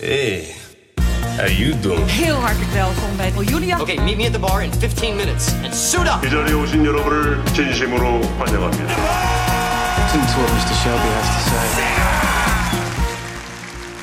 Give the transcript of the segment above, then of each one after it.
Hey, how you doing? Heel hartelijk welkom bij Julia. Okay, meet me at the bar in 15 minutes and suit up. 이 자리에 오신 여러분을 진심으로 환영합니다. Listen to what Mr. Shelby has to say.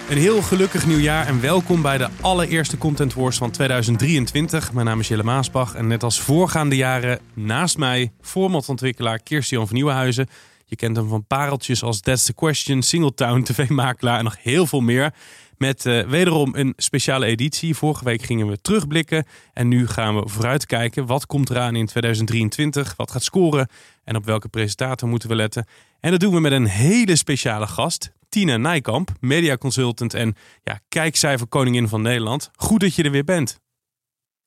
Een heel gelukkig nieuwjaar en welkom bij de allereerste Content Wars van 2023. Mijn naam is Jelle Maasbach en net als voorgaande jaren naast mij formatontwikkelaar Kirstian van Nieuwenhuizen. Je kent hem van pareltjes als That's the Question, Singletown, TV-makelaar en nog heel veel meer. Met eh, wederom een speciale editie. Vorige week gingen we terugblikken en nu gaan we vooruitkijken. Wat komt eraan in 2023? Wat gaat scoren? En op welke presentator moeten we letten? En dat doen we met een hele speciale gast. Tina Nijkamp, mediaconsultant en ja, kijkcijferkoningin van Nederland. Goed dat je er weer bent.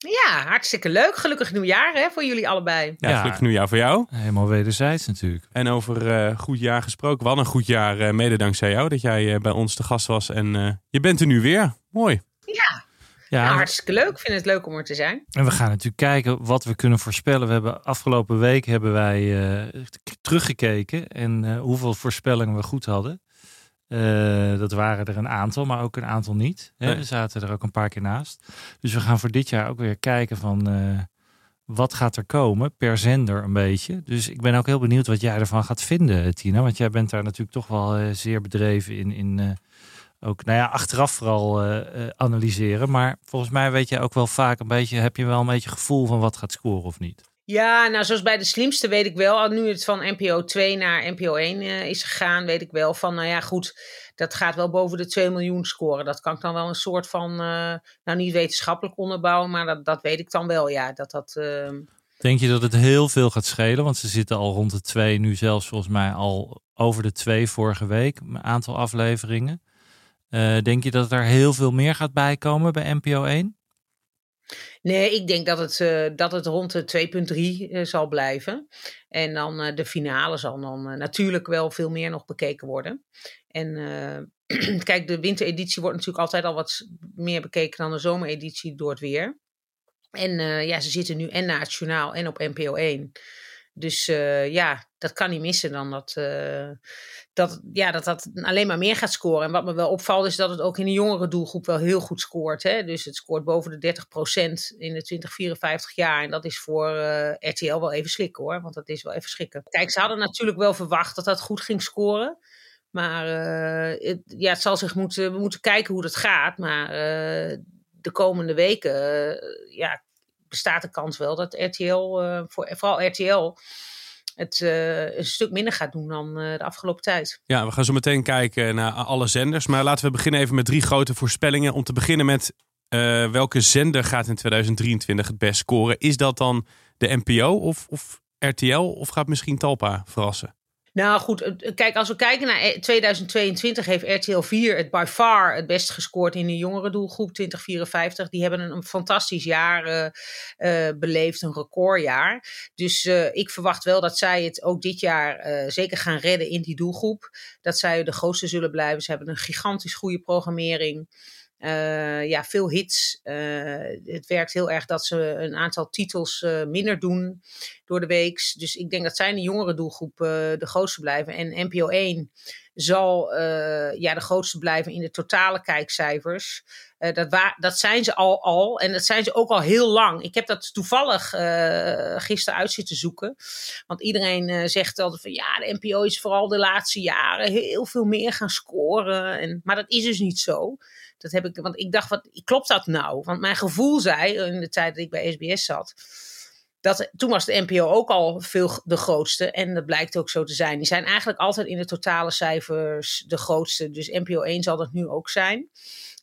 Ja, hartstikke leuk. Gelukkig nieuwjaar hè, voor jullie allebei. Ja, Ja. gelukkig nieuwjaar voor jou. Helemaal wederzijds natuurlijk. En over eh, goed jaar gesproken. Wat een goed jaar, eh, mede dankzij jou, dat jij eh, bij ons te gast was. En eh, je bent er nu weer. Mooi. Ja, Ja, nou, hartstikke leuk. Ik vind het leuk om er te zijn. en we gaan natuurlijk kijken wat we kunnen voorspellen. We hebben afgelopen week hebben wij eh, teruggekeken en eh, hoeveel voorspellingen we goed hadden. Eh, dat waren er een aantal, maar ook een aantal niet. Hè? Nee. We zaten er ook een paar keer naast. Dus we gaan voor dit jaar ook weer kijken van eh, wat gaat er komen per zender een beetje. Dus ik ben ook heel benieuwd wat jij ervan gaat vinden, Tina. Want jij bent daar natuurlijk toch wel eh, zeer bedreven in. in ook, nou ja, achteraf vooral analyseren. Maar volgens mij weet je ook wel vaak een beetje, heb je wel een beetje gevoel van wat gaat scoren of niet. Ja, nou zoals bij de slimste weet ik wel, al nu het van NPO 2 naar NPO 1 eh, is gegaan, weet ik wel van, nou ja goed, dat gaat wel boven de 2 miljoen scoren. Dat kan ik dan wel een soort van, eh, nou niet wetenschappelijk onderbouwen, maar dat, dat weet ik dan wel, ja. Dat dat, eh, Denk je dat het heel veel gaat schelen? Want ze zitten al rond de twee, nu zelfs volgens mij al over de twee vorige week, een aantal afleveringen. Eh, denk je dat er heel veel meer gaat bijkomen bij NPO 1? Nee, ik denk dat het, eh, dat het rond de 2,3 eh, zal blijven. En dan eh, de finale zal dan natuurlijk wel veel meer nog bekeken worden. En kijk, de wintereditie wordt natuurlijk altijd al wat meer bekeken dan de zomereditie door het weer. En ja, ze zitten nu en na het journaal en op NPO 1. Dus ja, dat kan niet missen dan dat, eh, dat, ja, dat dat alleen maar meer gaat scoren. En wat me wel opvalt is dat het ook in de jongere doelgroep wel heel goed scoort. Hè? Dus het scoort boven de 30% in de 20, 54 jaar. En dat is voor eh, RTL wel even slikken hoor, want dat is wel even schrikken. Kijk, ze hadden natuurlijk wel verwacht dat dat goed ging scoren. Maar eh, het, ja, het zal zich moeten, we moeten kijken hoe dat gaat. Maar de komende weken ja, bestaat de kans wel dat RTL, voor, vooral RTL, het eh, een stuk minder gaat doen dan eh, de afgelopen tijd. Ja, we gaan zo meteen kijken naar alle zenders. Maar laten we beginnen even met drie grote voorspellingen. Om te beginnen met eh, welke zender gaat in 2023 het best scoren? Is dat dan de NPO of, of RTL of gaat misschien Talpa verrassen? Nou goed, eh, kijk, als we kijken naar eh, 2022 heeft RTL 4 het by far het best gescoord in de jongere doelgroep 2054. Die hebben een, fantastisch jaar eh, eh, beleefd, een recordjaar. Dus eh, ik verwacht wel dat zij het ook dit jaar eh, zeker gaan redden in die doelgroep. Dat zij de grootste zullen blijven. Ze hebben een gigantisch goede programmering. Eh, ja, veel hits. Eh, het werkt heel erg dat ze een aantal titels eh, minder doen door de week. Dus ik denk dat zij in de jongere doelgroep de grootste blijven. En NPO 1 zal ja, de grootste blijven in de totale kijkcijfers. Dat, dat zijn ze al, al. En dat zijn ze ook al heel lang. Ik heb dat toevallig gisteren uit zitten zoeken. Want iedereen zegt altijd van ja, de NPO is vooral de laatste jaren heel veel meer gaan scoren. En, maar dat is dus niet zo. Dat heb ik, want ik dacht, wat, klopt dat nou? Want mijn gevoel zei in de tijd dat ik bij SBS zat. Dat, toen was de NPO ook al veel de grootste. En dat blijkt ook zo te zijn. Die zijn eigenlijk altijd in de totale cijfers de grootste. Dus NPO 1 zal dat nu ook zijn.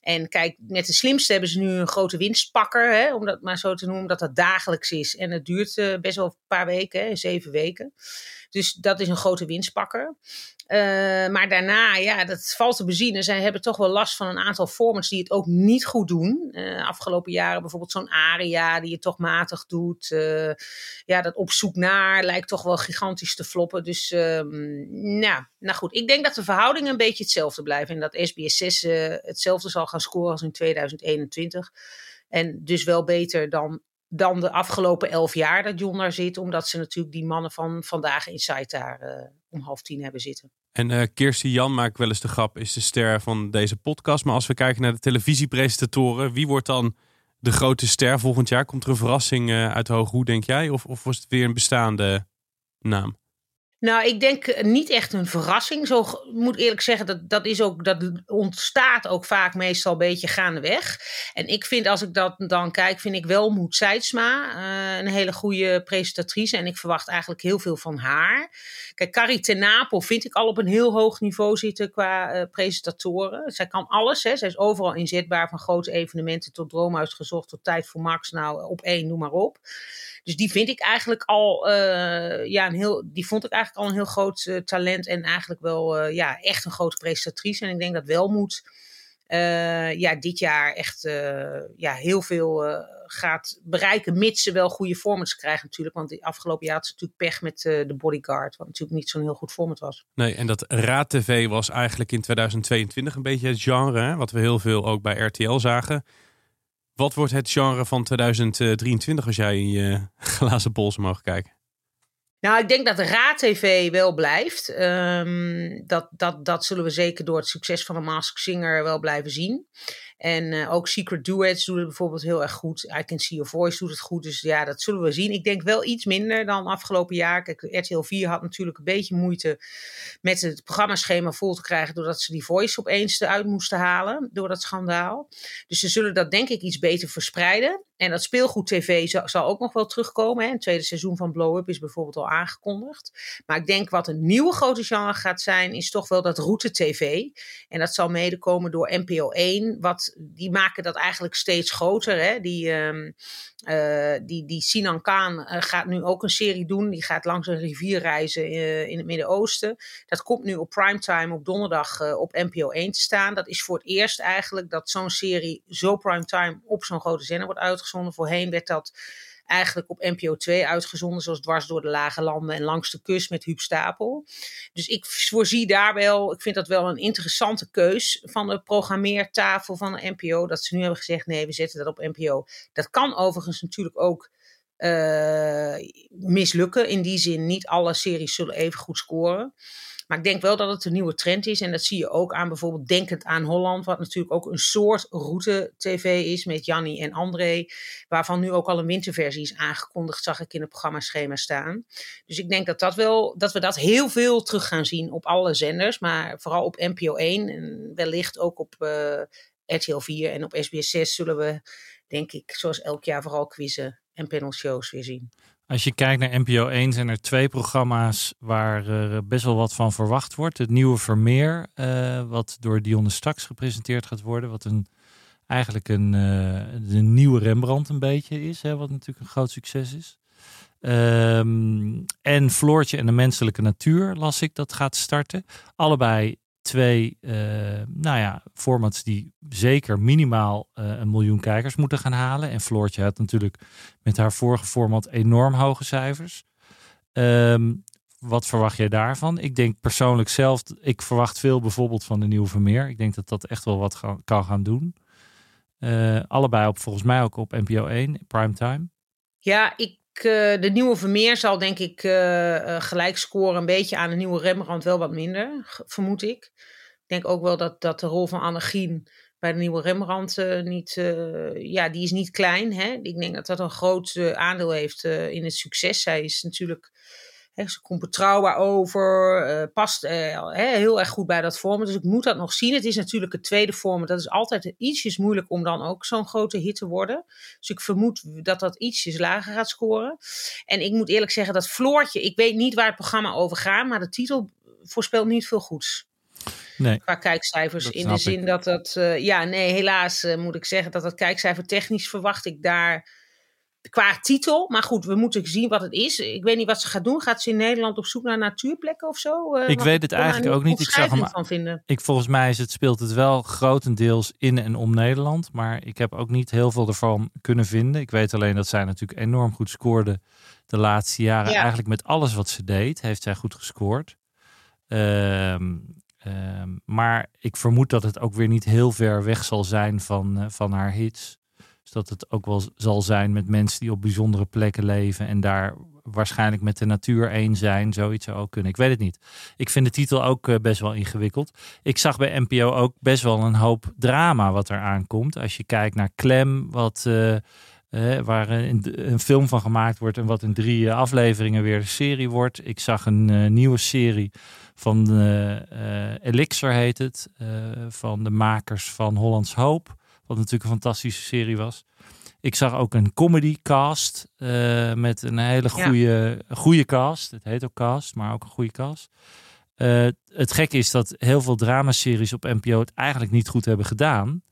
En kijk, met de slimste hebben ze nu een grote winstpakker, hè, om dat maar zo te noemen, omdat dat dagelijks is. En het duurt best wel een paar weken, zeven weken. Dus dat is een grote winstpakker. Uh, maar daarna, ja, dat valt te bezien. Zij hebben toch wel last van een aantal formats die het ook niet goed doen. Uh, afgelopen jaren bijvoorbeeld zo'n Aria die het toch matig doet. Uh, ja, dat op zoek naar lijkt toch wel gigantisch te floppen. Dus ehm, nou, nou goed, ik denk dat de verhoudingen een beetje hetzelfde blijven. En dat SBS 6 hetzelfde zal gaan scoren als in 2021. En dus wel beter dan dan de afgelopen elf jaar dat John daar zit. Omdat ze natuurlijk die mannen van vandaag in site daar uh, om half tien hebben zitten. En uh, Kirsty Jan, maak wel eens de grap, is de ster van deze podcast. Maar als we kijken naar de televisiepresentatoren, wie wordt dan de grote ster volgend jaar? Komt er een verrassing uh, uit Hooghoe, denk jij? Of, of was het weer een bestaande naam? Nou, ik denk eh, niet echt een verrassing. Zo moet eerlijk zeggen, dat, dat, is ook, dat ontstaat ook vaak meestal een beetje gaandeweg. En ik vind, als ik dat dan kijk, vind ik wel Moed Seidsma uh, een hele goede presentatrice. En ik verwacht eigenlijk heel veel van haar. Kijk, Carrie Tenapel vind ik al op een heel hoog niveau zitten qua uh, presentatoren. Zij kan alles, hè. zij is overal inzetbaar, van grote evenementen tot Droomhuis gezocht, tot Tijd voor Max, nou op één, noem maar op. Dus die vind ik eigenlijk al, uh, ja, een heel, die vond ik eigenlijk al een heel groot uh, talent en eigenlijk wel, uh, ja, echt een grote presentatrice. En ik denk dat Welmoed, ja, dit jaar echt, ja, heel veel gaat bereiken, mits ze wel goede formats krijgen natuurlijk. Want die afgelopen jaar had ze natuurlijk pech met de Bodyguard, wat natuurlijk niet zo'n heel goed format was. Nee, en dat Raad TV was eigenlijk in 2022 een beetje het genre, hè, wat we heel veel ook bij RTL zagen. Wat wordt het genre van 2023 als jij in je glazen pols mag kijken? Nou, ik denk dat de Raad-TV wel blijft. Um, dat, dat, dat zullen we zeker door het succes van de Mask Singer wel blijven zien. En uh, ook Secret Duets doet het bijvoorbeeld heel erg goed. I Can See Your Voice doet het goed. Dus ja, dat zullen we zien. Ik denk wel iets minder dan afgelopen jaar. Kijk, RTL 4 had natuurlijk een beetje moeite met het programmaschema vol te krijgen. Doordat ze die Voice opeens eruit moesten halen. Door dat schandaal. Dus ze zullen dat denk ik iets beter verspreiden. En dat speelgoed TV zal, zal ook nog wel terugkomen. Hè. Het tweede seizoen van Blow Up is bijvoorbeeld al aangekondigd. Maar ik denk wat een nieuwe grote genre gaat zijn, is toch wel dat route TV. En dat zal mede komen door NPO 1. Wat, die maken dat eigenlijk steeds groter. Hè. Die, um, uh, die, die Sinan Khan uh, gaat nu ook een serie doen. Die gaat langs een rivier reizen uh, in het Midden-Oosten. Dat komt nu op primetime op donderdag op NPO 1 te staan. Dat is voor het eerst eigenlijk dat zo'n serie zo primetime op zo'n grote zender wordt uitgezonden. Voorheen werd dat eigenlijk op NPO 2 uitgezonden, zoals dwars door de lage landen en langs de kust met Huub Stapel. Dus ik voorzie daar wel, ik vind dat wel een interessante keus van de programmeertafel van de NPO, dat ze nu hebben gezegd, nee, we zetten dat op NPO. Dat kan overigens natuurlijk ook uh, mislukken. In die zin, niet alle series zullen even goed scoren. Maar ik denk wel dat het een nieuwe trend is. En dat zie je ook aan bijvoorbeeld Denkend aan Holland. Wat natuurlijk ook een soort route-tv is met Jannie en André. Waarvan nu ook al een winterversie is aangekondigd, zag ik in het programmaschema staan. Dus ik denk dat, dat, wel, dat we dat heel veel terug gaan zien op alle zenders. Maar vooral op NPO 1 en wellicht ook op uh, RTL 4 en op SBS 6 zullen we, denk ik, zoals elk jaar vooral quizzen en panelshows weer zien. Als je kijkt naar NPO 1 zijn er twee programma's waar er best wel wat van verwacht wordt. Het nieuwe Vermeer, uh, wat door Dionne Staks gepresenteerd gaat worden. Wat een, eigenlijk een, uh, nieuwe Rembrandt een beetje is. Hè, wat natuurlijk een groot succes is. Um, en Floortje en de menselijke natuur las ik dat gaat starten. Allebei twee uh, nou ja, formats die zeker minimaal uh, een miljoen kijkers moeten gaan halen. En Floortje had natuurlijk met haar vorige format enorm hoge cijfers. Um, wat verwacht jij daarvan? Ik denk persoonlijk zelf, ik verwacht veel bijvoorbeeld van de Nieuwe Vermeer. Ik denk dat dat echt wel wat kan gaan doen. Uh, allebei op volgens mij ook op NPO 1, primetime. Ja, ik de nieuwe Vermeer zal denk ik uh, gelijk scoren. Een beetje aan de nieuwe Rembrandt wel wat minder, vermoed ik. Ik denk ook wel dat, dat de rol van Annegien bij de nieuwe Rembrandt niet... ja, die is niet klein. Hè? Ik denk dat dat een groot aandeel heeft in het succes. Zij is natuurlijk ze komt betrouwbaar over, uh, past uh, heel erg goed bij dat format. Dus ik moet dat nog zien. Het is natuurlijk het tweede format. Dat is altijd ietsjes moeilijk om dan ook zo'n grote hit te worden. Dus ik vermoed dat dat ietsjes lager gaat scoren. En ik moet eerlijk zeggen dat Floortje, ik weet niet waar het programma over gaat, maar de titel voorspelt niet veel goeds. Nee. Qua kijkcijfers. In de zin ik. dat dat. eh, ja, nee, helaas eh, moet ik zeggen dat dat kijkcijfer technisch verwacht ik daar. Qua titel, maar goed, we moeten zien wat het is. Ik weet niet wat ze gaat doen. Gaat ze in Nederland op zoek naar natuurplekken of zo? Eh, Ik weet het eigenlijk ook niet. Ik zag hem- van vinden. Ik, volgens mij is het, speelt het wel grotendeels in en om Nederland. Maar ik heb ook niet heel veel ervan kunnen vinden. Ik weet alleen dat zij natuurlijk enorm goed scoorde de laatste jaren. Ja. Eigenlijk met alles wat ze deed, heeft zij goed gescoord. Ehm, ehm, maar ik vermoed dat het ook weer niet heel ver weg zal zijn van, eh, van haar hits. Dat het ook wel zal zijn met mensen die op bijzondere plekken leven en daar waarschijnlijk met de natuur één zijn. Zoiets zou ook kunnen. Ik weet het niet. Ik vind de titel ook eh, best wel ingewikkeld. Ik zag bij NPO ook best wel een hoop drama wat er aankomt. Als je kijkt naar Klem, wat, eh, eh, waar een, een film van gemaakt wordt en wat in drie afleveringen weer een serie wordt. Ik zag een nieuwe serie van Elixir heet het, van de makers van Hollands Hoop, wat natuurlijk een fantastische serie was. Ik zag ook een comedy cast eh, met een hele Ja. goede, goede cast. Het heet ook cast, maar ook een goede cast. Eh, het gekke is dat heel veel dramaseries op NPO het eigenlijk niet goed hebben gedaan.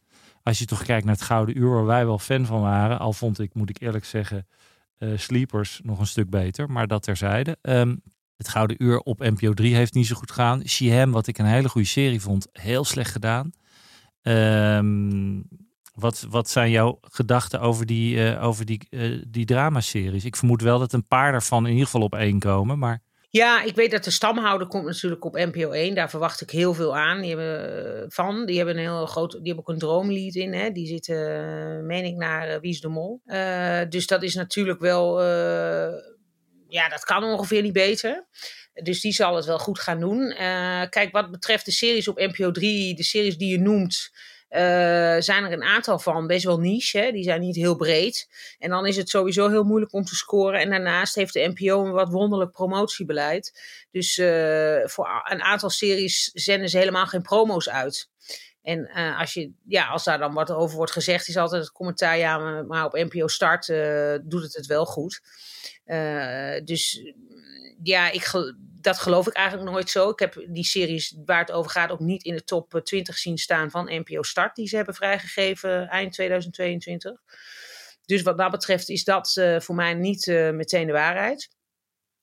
Als je toch kijkt naar het Gouden Uur, waar wij wel fan van waren. Al vond ik, moet ik eerlijk zeggen, eh, Sleepers nog een stuk beter. Maar dat terzijde. Ehm, het Gouden Uur op NPO 3 heeft niet zo goed gedaan. She-Ham, wat ik een hele goede serie vond, heel slecht gedaan. Ehm, wat, wat zijn jouw gedachten over die, eh, over die, eh, die dramaseries? Ik vermoed wel dat een paar daarvan in ieder geval op één komen. Maar Ja, ik weet dat de stamhouder komt natuurlijk op NPO 1. Daar verwacht ik heel veel aan. Die hebben, eh, van. Die hebben een heel groot. Die hebben ook een droomlied in. Hè? Die zitten, meen ik, naar eh, Wie is de Mol. Dus dat is natuurlijk wel. ja, dat kan ongeveer niet beter. Dus die zal het wel goed gaan doen. Kijk, wat betreft de series op NPO 3, de series die je noemt. Eh, zijn er een aantal van best wel niche. Die zijn niet heel breed. En dan is het sowieso heel moeilijk om te scoren. En daarnaast heeft de NPO een wat wonderlijk promotiebeleid. Dus eh, voor een aantal series zenden ze helemaal geen promo's uit. En eh, als, je, ja, als daar dan wat over wordt gezegd, is altijd het commentaar: ja, maar, op NPO Start doet het het wel goed. Dus ja, ik, dat geloof ik eigenlijk nooit zo. Ik heb die series waar het over gaat ook niet in de top eh, 20 zien staan van NPO Start, die ze hebben vrijgegeven eind 2022. Dus wat dat betreft is dat eh, voor mij niet eh, meteen de waarheid.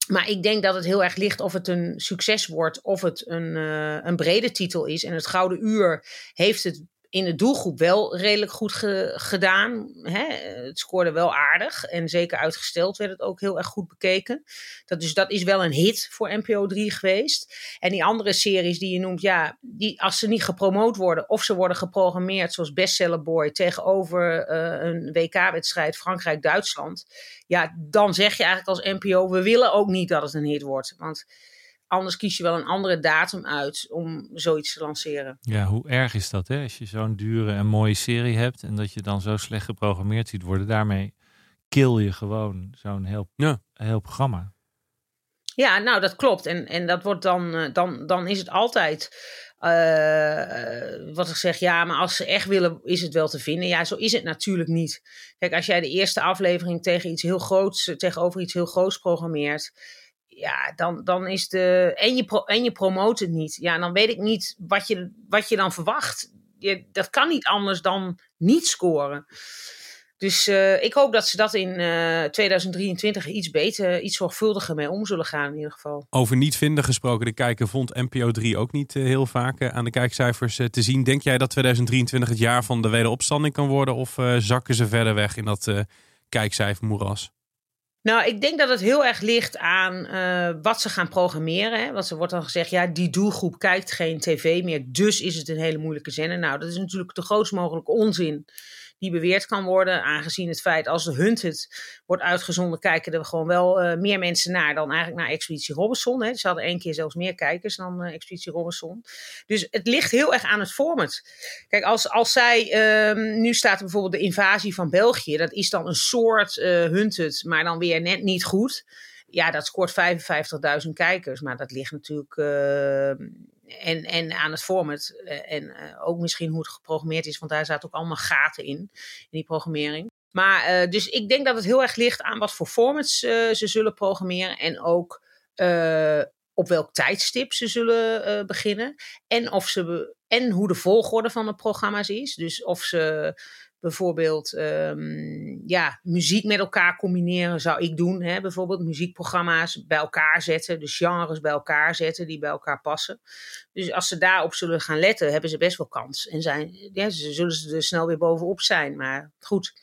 Maar ik denk dat het heel erg ligt of het een succes wordt of het een, eh, een brede titel is. En het Gouden Uur heeft het in de doelgroep wel redelijk goed ge- gedaan. Hè? Het scoorde wel aardig. En zeker uitgesteld werd het ook heel erg goed bekeken. Dat, dus dat is wel een hit voor NPO 3 geweest. En die andere series die je noemt, ja, die, als ze niet gepromoot worden of ze worden geprogrammeerd zoals Bestseller Boy tegenover eh, een WK-wedstrijd Frankrijk-Duitsland. Ja, dan zeg je eigenlijk als NPO, we willen ook niet dat het een hit wordt. Want anders kies je wel een andere datum uit om zoiets te lanceren. ja, hoe erg is dat hè? Als je zo'n dure en mooie serie hebt en dat je dan zo slecht geprogrammeerd ziet worden. Daarmee kill je gewoon zo'n heel, Ja. heel programma. Ja, nou dat klopt. En, en dat wordt dan, eh, dan, dan is het altijd eh, wat ik zeg, ja, maar als ze echt willen, is het wel te vinden. Ja, zo is het natuurlijk niet. Kijk, als jij de eerste aflevering tegen iets heel groots, eh, tegenover iets heel groots programmeert, ja, dan, dan is de. En je, pro, en je promoot het niet. Ja, dan weet ik niet wat je, wat je dan verwacht. Je, dat kan niet anders dan niet scoren. Dus eh, ik hoop dat ze dat in eh, 2023 iets beter, iets zorgvuldiger mee om zullen gaan in ieder geval. Over niet vinden gesproken, de kijker vond NPO 3 ook niet eh, heel vaak eh, aan de kijkcijfers eh, te zien. Denk jij dat 2023 het jaar van de wederopstanding kan worden? Of eh, zakken ze verder weg in dat eh kijkcijfermoeras? Nou, ik denk dat het heel erg ligt aan eh, wat ze gaan programmeren. Hè? Want er wordt dan gezegd, ja, die doelgroep kijkt geen tv meer, dus is het een hele moeilijke zender. Nou, dat is natuurlijk de grootst mogelijke onzin die beweerd kan worden, aangezien het feit als de Hunted wordt uitgezonden, kijken er gewoon wel uh, meer mensen naar dan eigenlijk naar Expeditie Robinson. Hè. Ze hadden één keer zelfs meer kijkers dan uh, Expeditie Robinson. Dus het ligt heel erg aan het format. Kijk, als, als zij, uh, nu staat er bijvoorbeeld de invasie van België, dat is dan een soort uh, Hunted, maar dan weer net niet goed. Ja, dat scoort 55.000 kijkers, maar dat ligt natuurlijk uh, en, en aan het format. En uh, ook misschien hoe het geprogrammeerd is, want daar zaten ook allemaal gaten in, in die programmering. Maar uh, dus ik denk dat het heel erg ligt aan wat voor formats ze zullen programmeren. En ook op welk tijdstip ze zullen eh, beginnen. En, of ze, en hoe de volgorde van de programma's is. Dus of ze bijvoorbeeld ehm, ja, muziek met elkaar combineren, zou ik doen. Hè? Bijvoorbeeld muziekprogramma's bij elkaar zetten, dus genres bij elkaar zetten die bij elkaar passen. Dus als ze daarop zullen gaan letten, hebben ze best wel kans. En zijn, ja, ze zullen ze er snel weer bovenop zijn. Maar goed,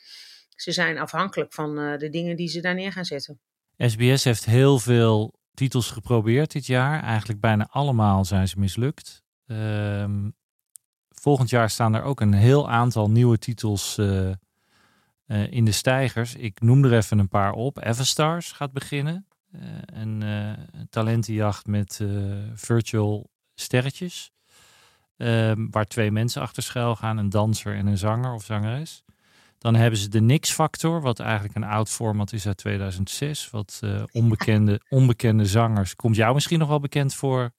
ze zijn afhankelijk van uh, de dingen die ze daar neer gaan zetten. SBS heeft heel veel titels geprobeerd dit jaar. Eigenlijk bijna allemaal zijn ze mislukt. Um, volgend jaar staan er ook een heel aantal nieuwe titels uh, uh, in de stijgers. Ik noem er even een paar op. Everstars gaat beginnen. Uh, een talentenjacht met virtual sterretjes. Ehm, waar twee mensen achter schuil gaan. Een danser en een zanger of zangeres. Dan hebben ze de Nix Factor, wat eigenlijk een oud format is uit 2006. Wat onbekende, onbekende zangers. Komt jou misschien nog wel bekend voor?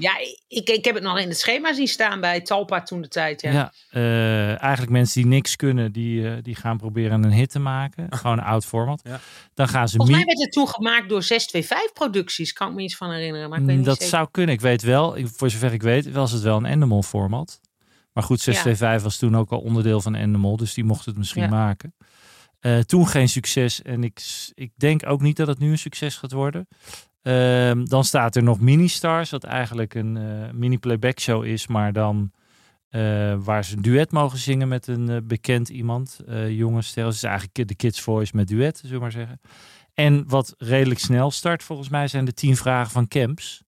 Ja, ik, ik heb het nog in het schema zien staan bij Talpa toen de tijd. Ja, ja uh, eigenlijk mensen die niks kunnen, die, uh, die gaan proberen een hit te maken. Gewoon een oud format. Ja. Dan gaan ze Volgens mij werd het toen gemaakt door 625 producties. Kan ik me iets van herinneren. Maar ik weet niet dat zeker. zou kunnen. Ik weet wel, voor zover ik weet, was het wel een Endemol format. Maar goed, 625 ja. was toen ook al onderdeel van Endemol. Dus die mocht het misschien ja. maken. Uh, toen geen succes. En ik, ik denk ook niet dat het nu een succes gaat worden. Um, dan staat er nog Mini-Stars, wat eigenlijk een uh, mini-playback show is, maar dan uh, waar ze een duet mogen zingen met een uh, bekend iemand, jonge ster. Dus eigenlijk de Kids Voice met duet, zullen we maar zeggen. En wat redelijk snel start, volgens mij, zijn de tien vragen van Camps.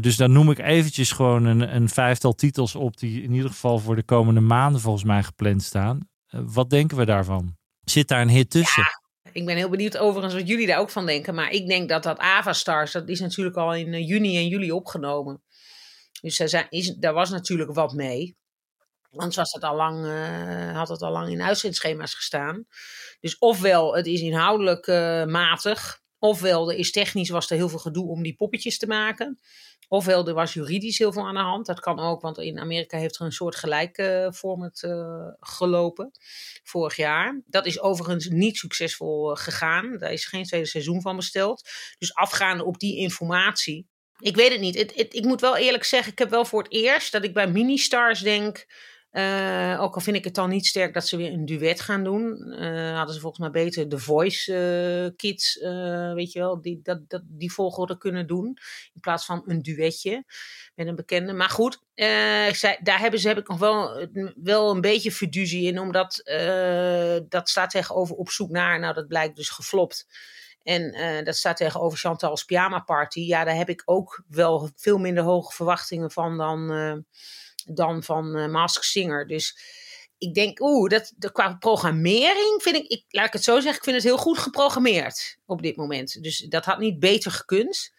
dus dan noem ik eventjes gewoon een, een, vijftal titels op die in ieder geval voor de komende maanden volgens mij gepland staan. wat denken we daarvan? Zit daar een hit tussen? Ja. Ik ben heel benieuwd overigens wat jullie daar ook van denken. Maar ik denk dat dat Ava Stars, dat is natuurlijk al in uh, juni en juli opgenomen. Dus daar, zijn, was natuurlijk wat mee. Anders was het al lang, uh, had het al lang in uitzendschema's gestaan. Dus ofwel, het is inhoudelijk uh, matig. Ofwel, er is technisch was er heel veel gedoe om die poppetjes te maken. Ofwel, er was juridisch heel veel aan de hand. Dat kan ook, want in Amerika heeft er een soort gelijke uh, format uh, gelopen vorig jaar. Dat is overigens niet succesvol uh, gegaan. Daar is geen tweede seizoen van besteld. Dus afgaande op die informatie. Ik weet het niet. Ik moet wel eerlijk zeggen, ik heb wel voor het eerst dat ik bij Ministars denk. Uh, ook al vind ik het dan niet sterk dat ze weer een duet gaan doen. Uh, hadden ze volgens mij beter The Voice uh, Kids, weet je wel, die, dat, dat, die volgorde kunnen doen. In plaats van een duetje met een bekende. Maar goed, zei, daar hebben ze, heb ik nog wel, wel een beetje fiducie in. Omdat dat staat tegenover op zoek naar, nou dat blijkt dus geflopt. En dat staat tegenover Chantal's Pyjama Party. Ja, daar heb ik ook wel veel minder hoge verwachtingen van dan, dan van uh, Mask Singer. Dus ik denk, oeh, dat, dat, qua programmering vind ik, ik, laat ik het zo zeggen, ik vind het heel goed geprogrammeerd op dit moment. Dus dat had niet beter gekund.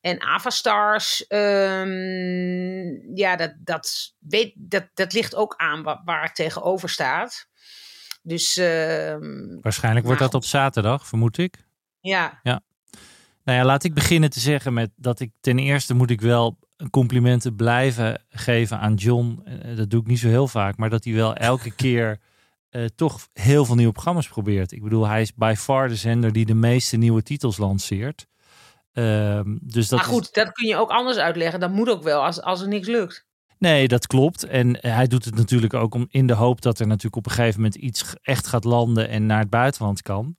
En Avastars, um, ja, dat, dat, weet, dat, dat ligt ook aan waar, waar het tegenover staat. Dus, uh, Waarschijnlijk wordt dat op zaterdag, vermoed ik. Ja. ja. Nou ja, laat ik beginnen te zeggen met dat ik ten eerste moet ik wel complimenten blijven geven aan John. Dat doe ik niet zo heel vaak, maar dat hij wel elke keer uh, toch heel veel nieuwe programma's probeert. Ik bedoel, hij is by far de zender die de meeste nieuwe titels lanceert. Uh, dus dat maar goed, is... dat kun je ook anders uitleggen. Dat moet ook wel als, als er niks lukt. Nee, dat klopt. En hij doet het natuurlijk ook om in de hoop dat er natuurlijk op een gegeven moment iets echt gaat landen en naar het buitenland kan.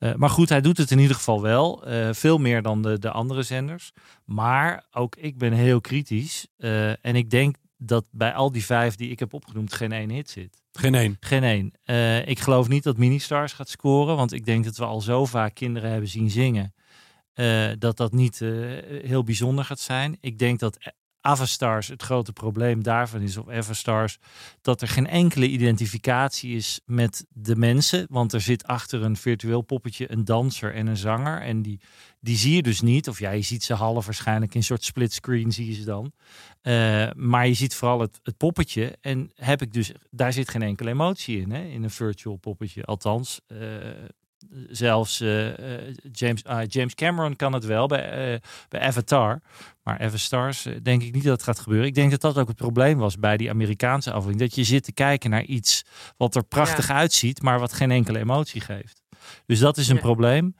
Uh, maar goed, hij doet het in ieder geval wel. Uh, veel meer dan de, de andere zenders. Maar ook ik ben heel kritisch. Uh, en ik denk dat bij al die vijf die ik heb opgenoemd geen één hit zit. Geen één? Geen één. ik geloof niet dat Ministars gaat scoren. Want ik denk dat we al zo vaak kinderen hebben zien zingen. dat dat niet heel bijzonder gaat zijn. Ik denk dat Avastars, het grote probleem daarvan is, of Everstars, dat er geen enkele identificatie is met de mensen. Want er zit achter een virtueel poppetje een danser en een zanger. En die, die zie je dus niet. Of ja, je ziet ze half waarschijnlijk in een soort splitscreen zie je ze dan. Uh, maar je ziet vooral het, het poppetje. En heb ik dus, daar zit geen enkele emotie in, hè, in een virtual poppetje. Althans, uh, zelfs uh, James, uh, James Cameron kan het wel bij, uh, bij Avatar. Maar Avastars denk ik niet dat het gaat gebeuren. Ik denk dat dat ook het probleem was bij die Amerikaanse afdeling. Dat je zit te kijken naar iets wat er prachtig ja. uitziet, maar wat geen enkele emotie geeft. Dus dat is een ja. probleem.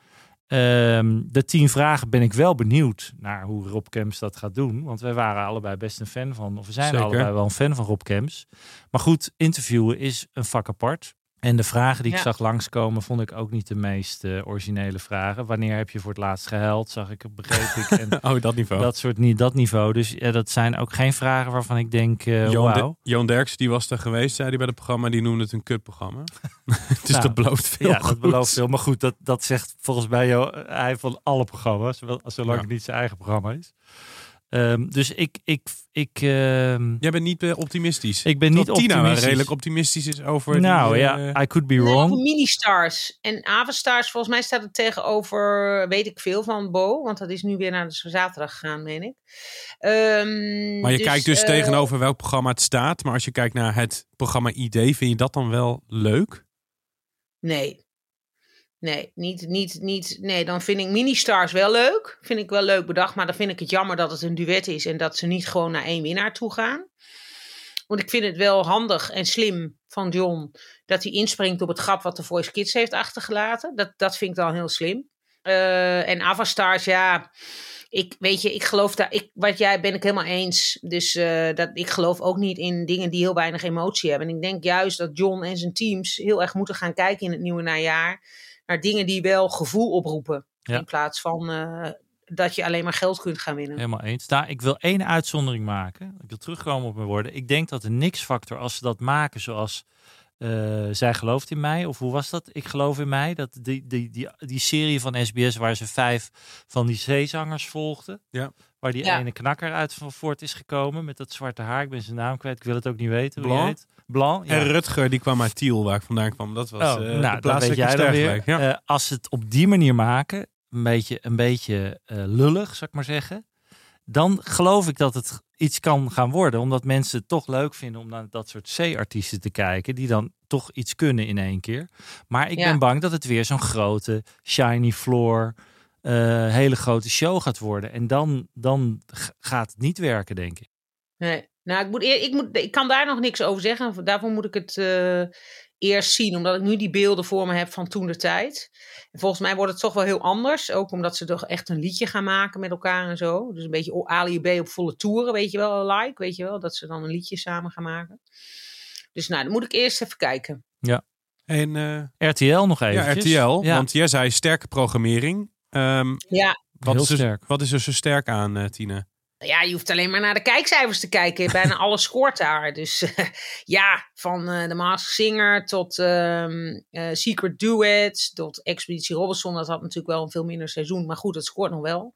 Ehm, de tien vragen ben ik wel benieuwd naar hoe Rob Kemps dat gaat doen. Want wij waren allebei best een fan van, of we zijn Zeker. allebei wel een fan van Rob Kemps. Maar goed, interviewen is een vak apart. En de vragen die ik Ja. zag langskomen, vond ik ook niet de meest eh, originele vragen. Wanneer heb je voor het laatst gehuild, zag ik, begreep ik. En Oh, dat niveau. dat soort niet, dat niveau. Dus ja, dat zijn ook geen vragen waarvan ik denk, eh Johan, wauw. De- Johan Derks, die was er geweest, zei hij bij het programma. Die noemde het een kutprogramma. dus Nou, dat belooft veel Ja, dat belooft veel. Maar goed, dat, dat zegt volgens mij Jo- hij van alle programma's. Zolang Ja. het niet zijn eigen programma is. Ehm, dus ik, ik, ik, ehm, Jij bent niet eh, optimistisch. ik ben niet Terwijl Tina optimistisch. redelijk optimistisch is over nou ja, eh, I could be Nee, wrong. mini-stars. En Avastars, volgens mij staat het tegenover, weet ik veel van Bo. Want dat is nu weer naar de zaterdag gegaan, meen ik. Ehm, Maar je kijkt dus eh, tegenover welk programma het staat. Maar als je kijkt naar het programma ID, vind je dat dan wel leuk? Nee. Nee, niet, niet, niet. Nee, dan vind ik mini-stars wel leuk. Vind ik wel leuk bedacht. Maar dan vind ik het jammer dat het een duet is. En dat ze niet gewoon naar één winnaar toe gaan. Want ik vind het wel handig en slim van John. Dat hij inspringt op het grap wat de Voice Kids heeft achtergelaten. Dat, dat vind ik dan heel slim. Eh, en Avastars, ja. Ik, weet je, ik geloof daar. Ik, wat jij ben ik helemaal eens. Dus eh, dat, ik geloof ook niet in dingen die heel weinig emotie hebben. En ik denk juist dat John en zijn teams heel erg moeten gaan kijken in het nieuwe najaar. Naar dingen die wel gevoel oproepen. Ja. In plaats van eh, dat je alleen maar geld kunt gaan winnen. Helemaal eens. Nou, ik wil één uitzondering maken. Ik wil terugkomen op mijn woorden. Ik denk dat de niks-factor, als ze dat maken zoals eh, zij gelooft in mij, of hoe was dat? Ik geloof in mij. Dat die, die, die, die serie van SBS waar ze vijf van die zeezangers volgden. Ja. Waar die Ja. ene knakker uit van voort is gekomen met dat zwarte haar. Ik ben zijn naam kwijt. Ik wil het ook niet weten. Blanc? die heet. Blanc. Ja. En Rutger, die kwam uit Tiel, waar ik vandaan kwam. Dat was Oh, eh, de nou, dat weet plaatselijke jij dan weer. Ja. Eh, als ze het op die manier maken, een beetje, een beetje eh, lullig, zou ik maar zeggen. Dan geloof ik dat het iets kan gaan worden. Omdat mensen het toch leuk vinden om naar dat soort C-artiesten te kijken. Die dan toch iets kunnen in één keer. Maar ik Ja. ben bang dat het weer zo'n grote, shiny floor, eh, hele grote show gaat worden. En dan, dan gaat het niet werken, denk ik. Nee. Nou, ik, moet eer, ik, moet, ik kan daar nog niks over zeggen. Daarvoor moet ik het eh, eerst zien. Omdat ik nu die beelden voor me heb van toen de tijd. En volgens mij wordt het toch wel heel anders. Ook omdat ze toch echt een liedje gaan maken met elkaar en zo. Dus een beetje Ali B op volle toeren, weet je wel, like. Weet je wel, dat ze dan een liedje samen gaan maken. Dus nou, dan moet ik eerst even kijken. En eh, RTL nog ja, even. RTL, want jij zei sterke programmering. Ehm, Ja, wat, Heel is er, sterk. wat is er zo sterk aan, eh, Tina? Ja, je hoeft alleen maar naar de kijkcijfers te kijken. Bijna alles scoort daar. Dus eh, ja, van de Masked Singer tot ehm, eh, Secret Duets, tot Expeditie Robinson. Dat had natuurlijk wel een veel minder seizoen. Maar goed, het scoort nog wel.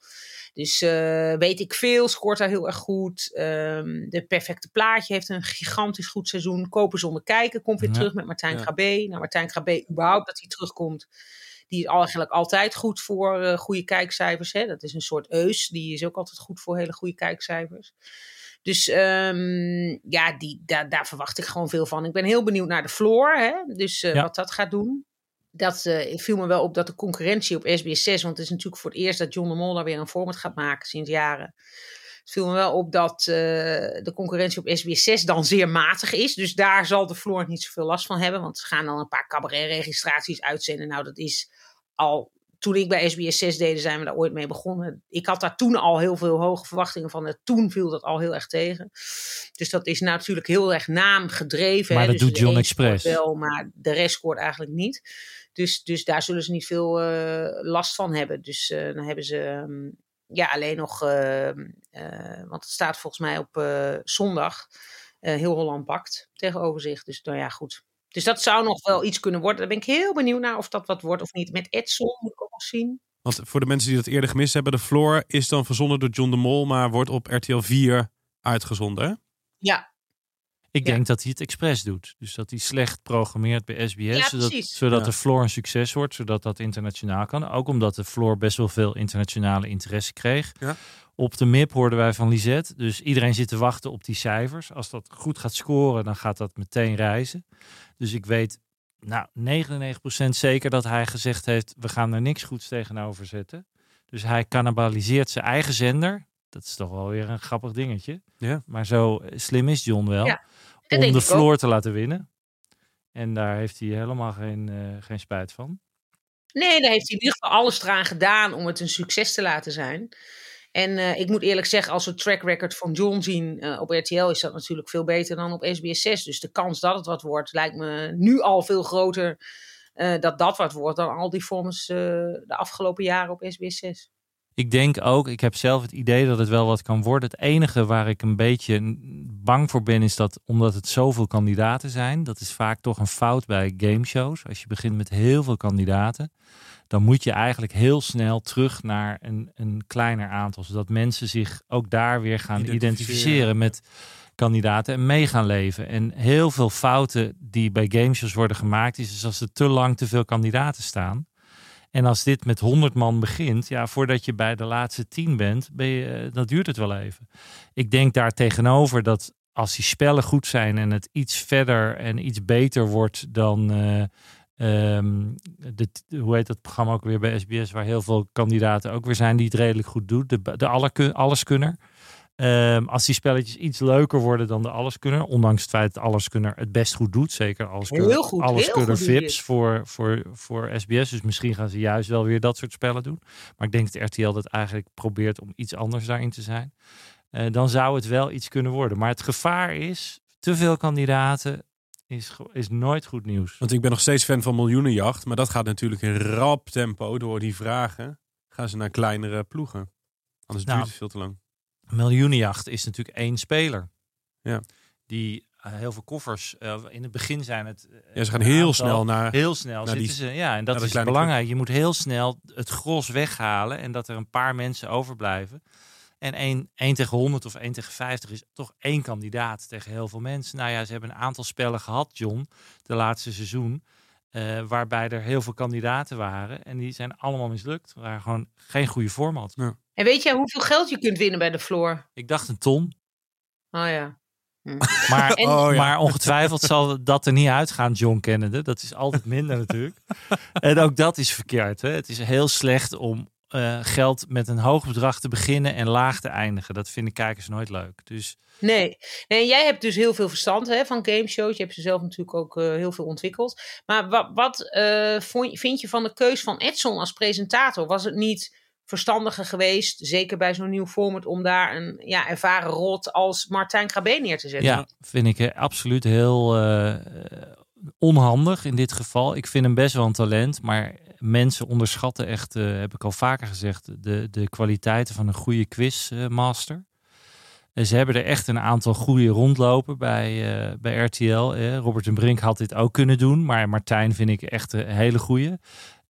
Dus eh, weet ik veel, scoort daar heel erg goed. Ehm, de Perfecte Plaatje heeft een gigantisch goed seizoen. Kopen zonder kijken komt weer Ja. terug met Martijn Ja. Grabé. Nou, Martijn Grabé, überhaupt dat hij terugkomt. Die is eigenlijk altijd goed voor eh, goede kijkcijfers. Hè? Dat is een soort eus. Die is ook altijd goed voor hele goede kijkcijfers. Dus ehm, ja, die, daar, daar verwacht ik gewoon veel van. Ik ben heel benieuwd naar de floor. Hè? Dus eh, Ja. wat dat gaat doen. Dat eh, viel me wel op dat de concurrentie op SBS 6, want het is natuurlijk voor het eerst dat John de Mol daar weer een format gaat maken sinds jaren. Het viel me wel op dat eh, de concurrentie op SBS 6 dan zeer matig is. Dus daar zal de Floor niet zoveel last van hebben. Want ze gaan dan een paar cabaret-registraties uitzenden. Nou, dat is al. Toen ik bij SBS 6 deed, zijn we daar ooit mee begonnen. Ik had daar toen al heel veel hoge verwachtingen van. En toen viel dat al heel erg tegen. Dus dat is natuurlijk heel erg naamgedreven. Maar hè. dat Dus doet John Express. Wel, maar de rest scoort eigenlijk niet. Dus, dus daar zullen ze niet veel eh, last van hebben. Dus eh, dan hebben ze ehm, ja, alleen nog, ehm, eh, want het staat volgens mij op eh, zondag, eh, heel Holland pakt tegenover zich. Dus nou ja, goed. Dus dat zou nog wel iets kunnen worden. Daar ben ik heel benieuwd naar of dat wat wordt of niet. Met Edson moet ik ook nog zien. Want voor de mensen die dat eerder gemist hebben, de Floor is dan verzonnen door John de Mol, maar wordt op RTL 4 uitgezonden. hè? Ja, Ik Ja. denk dat hij het expres doet. Dus dat hij slecht programmeert bij SBS. Ja, zodat zodat Ja. de floor een succes wordt. Zodat dat internationaal kan. Ook omdat de floor best wel veel internationale interesse kreeg. Ja. Op de MIP hoorden wij van Lisette. Dus iedereen zit te wachten op die cijfers. Als dat goed gaat scoren, dan gaat dat meteen reizen. Dus ik weet nou, 99% zeker dat hij gezegd heeft... we gaan er niks goeds tegenover zetten. Dus hij cannibaliseert zijn eigen zender. Dat is toch wel weer een grappig dingetje. Ja. Maar zo slim is John wel. Ja, om de ook. floor te laten winnen. En daar heeft hij helemaal geen, eh, geen spijt van. Nee, daar heeft hij in ieder geval alles eraan gedaan om het een succes te laten zijn. En eh, ik moet eerlijk zeggen, als we het track record van John zien uh, op RTL, is dat natuurlijk veel beter dan op SBS 6. Dus de kans dat het wat wordt, lijkt me nu al veel groter uh, dat dat wat wordt dan al die formats de afgelopen jaren op SBS 6. Ik denk ook, ik heb zelf het idee dat het wel wat kan worden. Het enige waar ik een beetje bang voor ben, is dat omdat het zoveel kandidaten zijn, dat is vaak toch een fout bij gameshows. Als je begint met heel veel kandidaten, dan moet je eigenlijk heel snel terug naar een, een kleiner aantal. Zodat mensen zich ook daar weer gaan identificeren, identificeren met kandidaten en mee gaan leven. En heel veel fouten die bij gameshows worden gemaakt, is dus als er te lang te veel kandidaten staan. En als dit met 100 man begint, ja, voordat je bij de laatste 10 bent, ben je, eh, dan duurt het wel even. Ik denk daar tegenover dat als die spellen goed zijn en het iets verder en iets beter wordt dan. Uh, de, hoe heet dat programma ook weer bij SBS, waar heel veel kandidaten ook weer zijn die het redelijk goed doen. De, de alle, alleskunner. Um, als die spelletjes iets leuker worden dan de Alleskunner, ondanks het feit dat Alleskunner het best goed doet, zeker Alleskunner, heel goed, Alleskunner heel VIPs voor, voor, voor SBS. Dus misschien gaan ze juist wel weer dat soort spellen doen. Maar ik denk dat RTL dat eigenlijk probeert om iets anders daarin te zijn. Uh, dan zou het wel iets kunnen worden. Maar het gevaar is, te veel kandidaten is, is nooit goed nieuws. Want ik ben nog steeds fan van miljoenenjacht, maar dat gaat natuurlijk in rap tempo door die vragen. Gaan ze naar kleinere ploegen. Anders Nou, duurt het veel te lang. Miljoenenjacht is natuurlijk één speler. Ja. Die uh, heel veel koffers. Uh, in het begin zijn het. Uh, Ja, ze gaan heel snel naar- Heel snel naar die- zitten ze. Ja, en dat is belangrijk. Je moet heel snel het gros weghalen. En dat er een paar mensen overblijven. En 1, 1 tegen 100 of 1 tegen 50 is toch één kandidaat tegen heel veel mensen. Nou ja, ze hebben een aantal spellen gehad, John, de laatste seizoen. eh, waarbij er heel veel kandidaten waren. En die zijn allemaal mislukt. Waren gewoon geen goede format. En weet jij hoeveel geld je kunt winnen bij de floor? Ik dacht een ton. Oh ja. Hm. Maar, En- Oh, ja. maar ongetwijfeld zal dat er niet uitgaan, John kennende. Dat is altijd minder natuurlijk. En ook dat is verkeerd. Hè? Het is heel slecht om eh, geld met een hoog bedrag te beginnen en laag te eindigen. Dat vinden kijkers nooit leuk. Dus Nee. nee, en jij hebt dus heel veel verstand hè, van gameshows. Je hebt ze zelf natuurlijk ook eh, heel veel ontwikkeld. Maar wat, wat eh, vond- vind je van de keus van Edson als presentator? Was het niet verstandiger geweest, zeker bij zo'n nieuw format, om daar een ja, ervaren rot als Martijn Krabbe neer te zetten? ja, vind ik eh, absoluut heel eh, onhandig in dit geval. Ik vind hem best wel een talent, maar mensen onderschatten echt, eh, heb ik al vaker gezegd, de, de kwaliteiten van een goede quizmaster. Ze hebben er echt een aantal goede rondlopen bij, eh, bij RTL. eh. Robert en Brink had dit ook kunnen doen, maar Martijn vind ik echt een hele goede.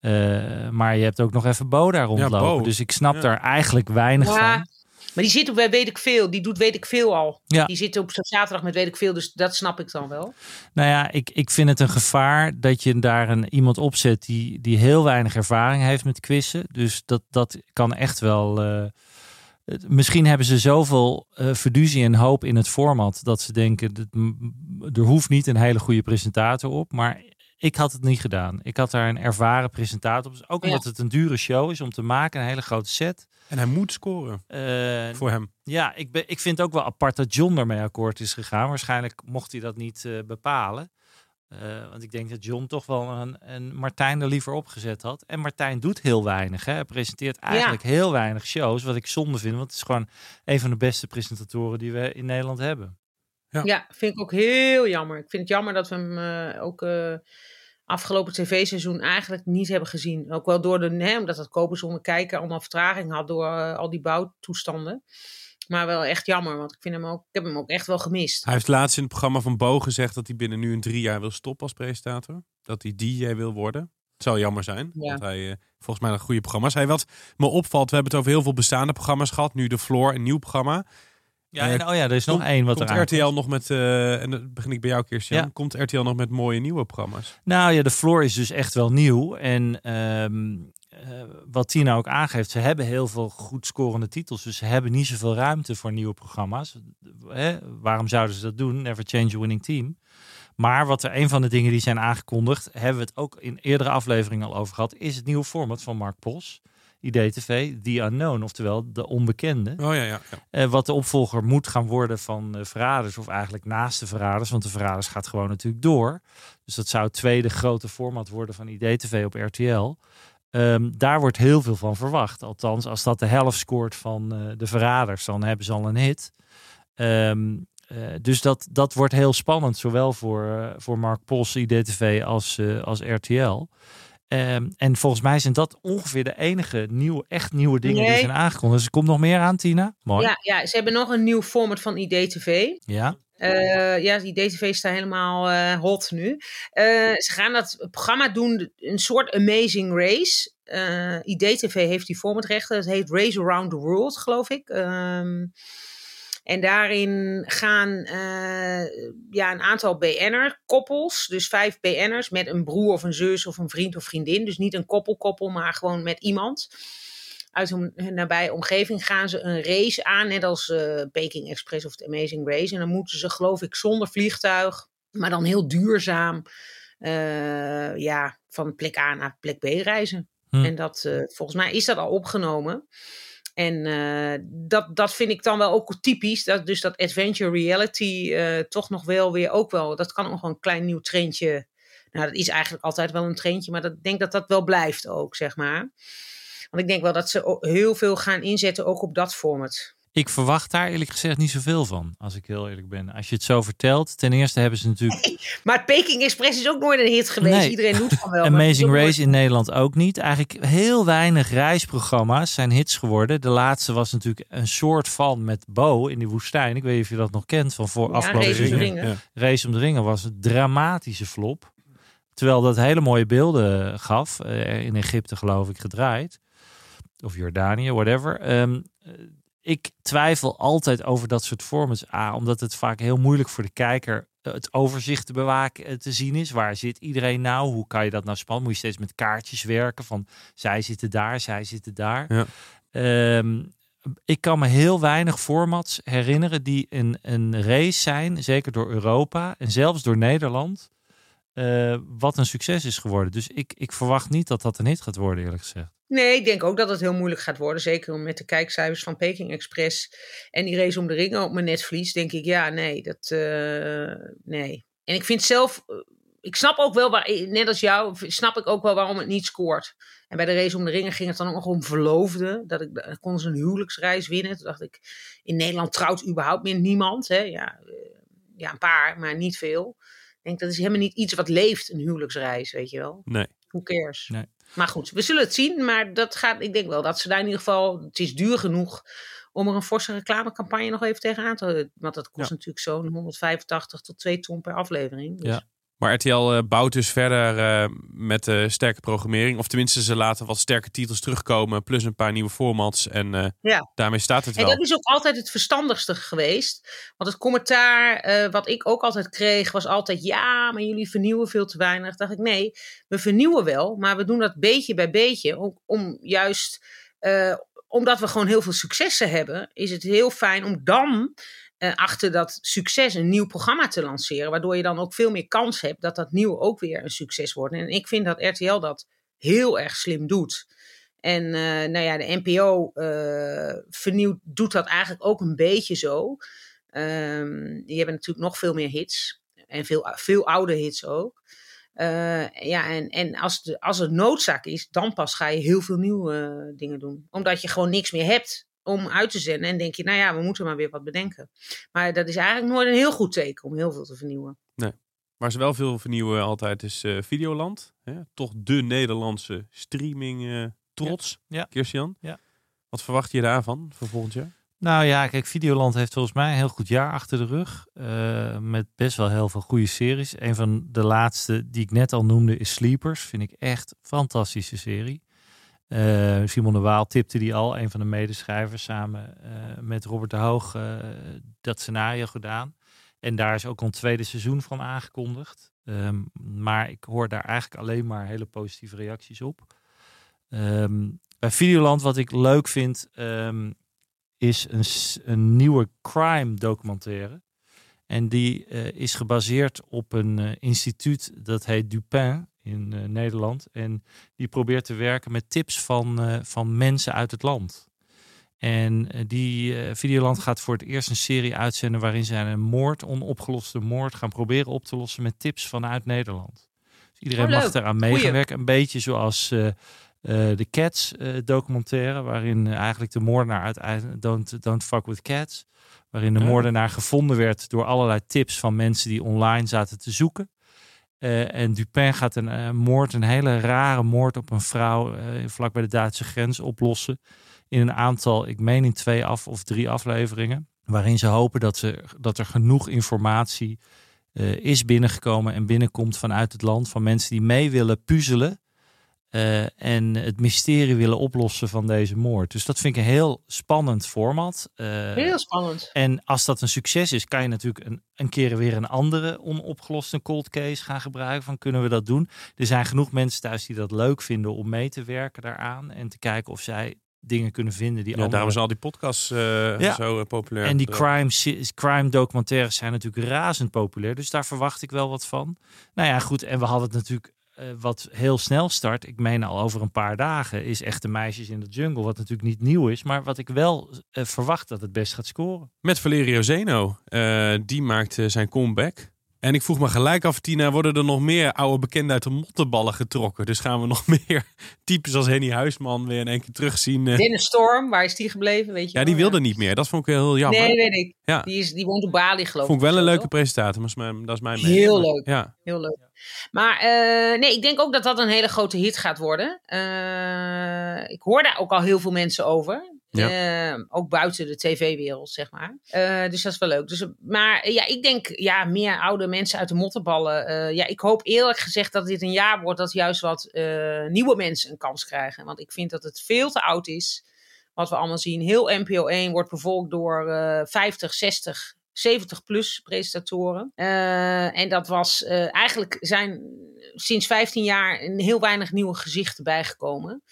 Eh, maar je hebt ook nog even Bo daar rondlopen. Bo. Dus ik snap Ja. daar eigenlijk weinig Ja, van. Maar die zit op bij Weet ik Veel. Die doet Weet ik Veel al. Ja. Die zit op zaterdag met Weet ik Veel. Dus dat snap ik dan wel. Nou ja, ik, ik vind het een gevaar dat je daar een, iemand opzet die, die heel weinig ervaring heeft met quizzen. Dus dat, dat kan echt wel. eh, het- misschien hebben ze zoveel eh verduzie en hoop in het format dat ze denken: dat, m- er hoeft niet een hele goede presentator op. Maar ik had het niet gedaan. Ik had daar een ervaren presentator op. Dus ook Ja. omdat het een dure show is om te maken, een hele grote set. En hij moet scoren Eh, voor hem. ja, ik, ben, ik vind het ook wel apart dat John ermee akkoord is gegaan. Waarschijnlijk mocht hij dat niet eh, bepalen. Eh, want ik denk dat John toch wel een, een Martijn er liever opgezet had. En Martijn doet heel weinig. Hè. Hij presenteert eigenlijk heel weinig shows. Wat ik zonde vind. Want het is gewoon een van de beste presentatoren die we in Nederland hebben. Ja. Ja. vind ik ook heel jammer. Ik vind het jammer dat we hem ook eh, afgelopen tv-seizoen eigenlijk niet hebben gezien. Ook wel door de, hè, omdat het kopen zonder kijken allemaal vertraging had door eh, al die bouwtoestanden. Maar wel echt jammer, want ik, vind hem ook, ik heb hem ook echt wel gemist. Hij heeft laatst in het programma van Bo gezegd dat hij binnen nu een drie jaar wil stoppen als presentator. Dat hij DJ wil worden. Het zou jammer zijn, Ja. want hij eh, volgens mij een goede programma's. Hij wat me opvalt, we hebben het over heel veel bestaande programma's gehad. Nu de Floor, een nieuw programma. Ja, Eh, en oh ja, er is nog Komt- één wat komt er RTL nog met, eh, en dan begin ik bij jou Kirsten. Ja. Komt RTL nog met mooie nieuwe programma's? Nou ja, de floor is dus echt wel nieuw. En ehm, eh, wat Tina ook aangeeft, ze hebben heel veel goed scorende titels. Dus ze hebben niet zoveel ruimte voor nieuwe programma's. Hè? Waarom zouden ze dat doen? Never change a winning team. Maar wat er een van de dingen die zijn aangekondigd, hebben we het ook in eerdere afleveringen al over gehad, is het nieuwe format van Mark Pos. IDTV, The Unknown, oftewel de onbekende. Oh ja, ja. ja. Eh, wat de opvolger moet gaan worden van eh, Verraders, of eigenlijk naast de Verraders, want de Verraders gaat gewoon natuurlijk door. Dus dat zou het tweede grote format worden van IDTV op RTL. Ehm, daar wordt heel veel van verwacht. Althans, als dat de helft scoort van eh, de verraders, dan hebben ze al een hit. Ehm, eh, dus dat, dat wordt heel spannend, zowel voor, voor Mark Pos, IDTV, als, als RTL. Ehm, en volgens mij zijn dat ongeveer de enige nieuwe, echt nieuwe dingen die zijn aangekondigd. Dus er komt nog meer aan, Tina. Mooi. Ja, ja, ze hebben nog een nieuw format van IDTV. Ja. Eh ja, IDTV staat helemaal eh, hot nu. Eh, ze gaan dat programma doen, een soort Amazing Race. IDTV heeft die formatrechten. Dat heet Race Around the World, geloof ik. Ehm, en daarin gaan eh, ja, een aantal BN'er-koppels, dus vijf BN'ers met een broer of een zus of een vriend of vriendin. Dus niet een koppel-koppel, maar gewoon met iemand. Uit hun, hun nabije omgeving gaan ze een race aan, net als eh Peking Express of het Amazing Race. En dan moeten ze, geloof ik, zonder vliegtuig, maar dan heel duurzaam, eh, ja, van plek A naar plek B reizen. Hm. En dat, volgens mij is dat al opgenomen. En eh, dat, dat vind ik dan wel ook typisch. Dat, dus dat adventure reality eh, toch nog wel weer ook wel. Dat kan nog een klein nieuw trendje. Nou, dat is eigenlijk altijd wel een trendje. Maar dat, ik denk dat dat wel blijft ook, zeg maar. Want ik denk wel dat ze heel veel gaan inzetten ook op dat format. Ik verwacht daar eerlijk gezegd niet zoveel van, als ik heel eerlijk ben. Als je het zo vertelt, ten eerste hebben ze natuurlijk Maar Peking Express is ook nooit een hit geweest. Nee. Iedereen doet van wel. Amazing nooit- Race in Nederland ook niet. Eigenlijk heel weinig reisprogramma's zijn hits geworden. De laatste was natuurlijk een soort van met Bo in die woestijn. Ik weet niet of je dat nog kent van voor Ja, afgelopen Race om de seizoen. Ringen. Race om de Ringen was een dramatische flop. Terwijl dat hele mooie beelden gaf. eh, in Egypte geloof ik gedraaid. Of Jordanië, whatever. Ehm, eh, ik twijfel altijd over dat soort formats. A, omdat het vaak heel moeilijk voor de kijker eh, het overzicht te bewaken eh, te zien is. Waar zit iedereen nou? Hoe kan je dat nou spannen? Moet je steeds met kaartjes werken van zij zitten daar, zij zitten daar. Ja. Ehm, ik kan me heel weinig formats herinneren die een, een race zijn, zeker door Europa en zelfs door Nederland, eh, wat een succes is geworden. Dus ik, ik verwacht niet dat dat een hit gaat worden, eerlijk gezegd. Nee, ik denk ook dat het heel moeilijk gaat worden. Zeker met de kijkcijfers van Peking Express en die race om de ringen op mijn netvlies. Denk ik, ja, nee, dat, eh, nee. En ik vind zelf, eh, ik snap ook wel, waar, net als jou, snap ik ook wel waarom het niet scoort. En bij de race om de ringen ging het dan ook nog om verloofden. Dat ik, konden ze een huwelijksreis winnen. Toen dacht ik, in Nederland trouwt überhaupt meer niemand. Hè? Ja, eh, ja, een paar, maar niet veel. Ik denk, dat is helemaal niet iets wat leeft, een huwelijksreis, weet je wel. Nee. Who cares? Nee. Maar goed, we zullen het zien. Maar dat gaat, ik denk wel dat ze daar in ieder geval. Het is duur genoeg om er een forse reclamecampagne nog even tegenaan te. Want dat kost Ja. natuurlijk zo'n 185 tot 2 ton per aflevering. Dus. Ja. Maar RTL eh, bouwt dus verder eh, met sterke programmering. Of tenminste, ze laten wat sterke titels terugkomen. Plus een paar nieuwe formats. En eh, Ja. daarmee staat het En wel. dat is ook altijd het verstandigste geweest. Want het commentaar wat ik ook altijd kreeg was altijd... ja, maar jullie vernieuwen veel te weinig. dacht ik, nee, we vernieuwen wel. Maar we doen dat beetje bij beetje. Om, om juist... omdat we gewoon heel veel successen hebben... is het heel fijn om dan... eh, achter dat succes een nieuw programma te lanceren. Waardoor je dan ook veel meer kans hebt dat dat nieuw ook weer een succes wordt. En ik vind dat RTL dat heel erg slim doet. En eh, nou ja, de NPO eh, vernieuwd doet dat eigenlijk ook een beetje zo. Ehm, die hebben natuurlijk nog veel meer hits. En veel, veel oude hits ook. Ja, en, en als, de, als het noodzaak is, dan pas ga je heel veel nieuwe dingen doen. Omdat je gewoon niks meer hebt om uit te zenden. En denk je, nou ja, we moeten maar weer wat bedenken. Maar dat is eigenlijk nooit een heel goed teken om heel veel te vernieuwen. Waar ze wel veel vernieuwen altijd is eh, Videoland. Hè? Toch de Nederlandse streaming eh, trots. Ja. Kirstian. Ja. Wat verwacht je daarvan voor volgend jaar? Nou ja, kijk, Videoland heeft volgens mij een heel goed jaar achter de rug. eh, met best wel heel veel goede series. Een van de laatste die ik net al noemde is Sleepers. Vind ik echt een fantastische serie. Eh, Simon de Waal tipte die al, een van de medeschrijvers, samen eh, met Robert de Hoog eh, dat scenario gedaan. En daar is ook een tweede seizoen van aangekondigd. Ehm, maar ik hoor daar eigenlijk alleen maar hele positieve reacties op. Ehm, bij Videoland, wat ik leuk vind, ehm, is een, een nieuwe crime documentaire. En die is gebaseerd op een instituut dat heet Dupin in eh, Nederland. En die probeert te werken met tips van, eh, van mensen uit het land. En eh, die Videoland gaat voor het eerst een serie uitzenden waarin zij een moord, onopgeloste moord, gaan proberen op te lossen met tips vanuit Nederland. Dus iedereen Oh, mag Goeie. meewerken. Een beetje zoals de Cats documentaire, waarin eigenlijk de moordenaar uiteindelijk don't, don't fuck with cats, waarin de moordenaar gevonden werd door allerlei tips van mensen die online zaten te zoeken. Eh, en Dupin gaat een eh, moord, een hele rare moord op een vrouw eh, vlak bij de Duitse grens oplossen. In een aantal, ik meen in twee af of drie afleveringen. Waarin ze hopen dat, ze, dat er genoeg informatie is binnengekomen en binnenkomt vanuit het land. Van mensen die mee willen puzzelen. Eh, en het mysterie willen oplossen van deze moord. Dus dat vind ik een heel spannend format. Eh, Heel spannend. en als dat een succes is, kan je natuurlijk een, een keer weer een andere onopgeloste cold case gaan gebruiken. Van kunnen we dat doen? Er zijn genoeg mensen thuis die dat leuk vinden om mee te werken daaraan. En te kijken of zij dingen kunnen vinden die Ja, daarom zijn al die podcasts eh, Ja. zo populair. En die crime, crime documentaires zijn natuurlijk razend populair. Dus daar verwacht ik wel wat van. Nou ja, goed. En we hadden het natuurlijk eh, wat heel snel start. Ik meen al over een paar dagen. Is echt de meisjes in de jungle. Wat natuurlijk niet nieuw is. Maar wat ik wel eh, verwacht dat het best gaat scoren. Met Valerio Zeno. Eh, die maakt zijn comeback. En ik vroeg me gelijk af, Tina, worden er nog meer oude bekenden uit de mottenballen getrokken? Dus gaan we nog meer types als Henny Huisman weer in één keer terugzien? eh? Dennis Storm, waar is die gebleven? Weet je ja, die wilde niet meer. Dat vond ik heel jammer. Nee, weet ik. Ja. Die, is, die woont op Bali, geloof vond ik wel een leuke toch? presentator, maar dat is mijn, dat is mijn mening. Heel leuk. Ja. Heel leuk. Maar eh, nee, ik denk ook dat dat een hele grote hit gaat worden. Eh, ik hoor daar ook al heel veel mensen over. Eh, ook buiten de tv-wereld, zeg maar. Eh, dus dat is wel leuk. Dus, maar eh, ja, ik denk ja, meer oude mensen uit de mottenballen. Eh, ja, ik hoop eerlijk gezegd dat dit een jaar wordt dat juist wat nieuwe mensen een kans krijgen. Want ik vind dat het veel te oud is. Wat we allemaal zien. Heel NPO 1 wordt bevolkt door eh 50, 60, 70 plus presentatoren. En dat was eigenlijk zijn sinds 15 jaar heel weinig nieuwe gezichten bijgekomen.